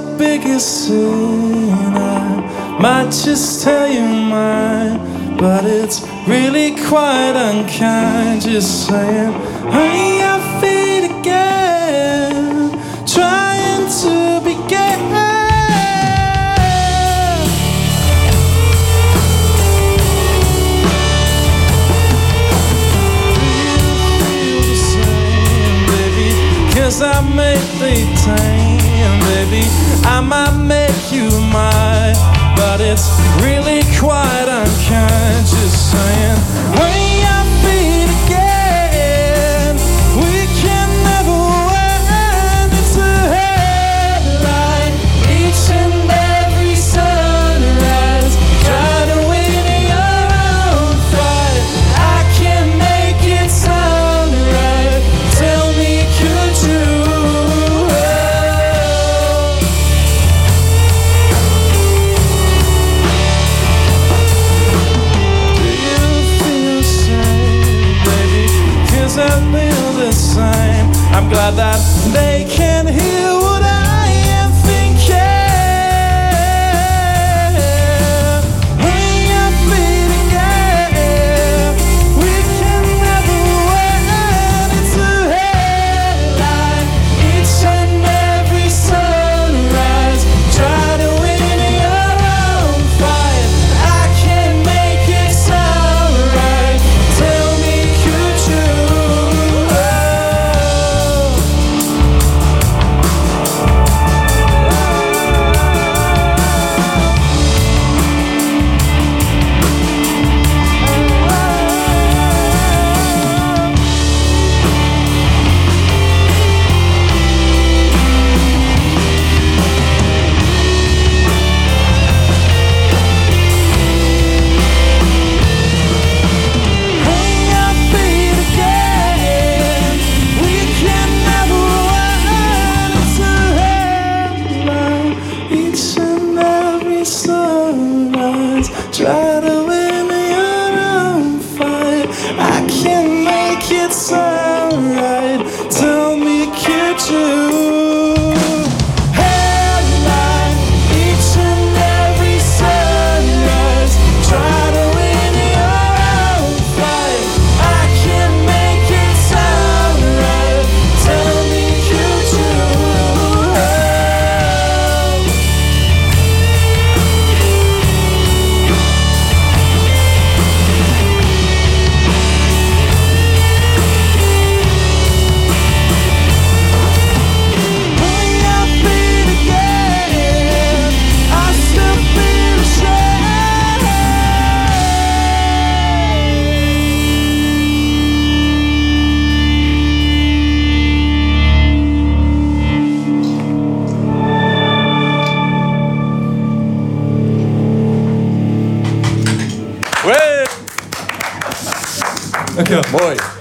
my biggest sin. I might just tell you mine, but it's really quite unkind. Just saying, honey, I feel again, trying to begin. Cause I may be tamed saying, baby, I might make you mine, but it's really quite unkind. Just saying, glad that they came. sunlight. Tell me, can't you? Aqui, ó. Boa.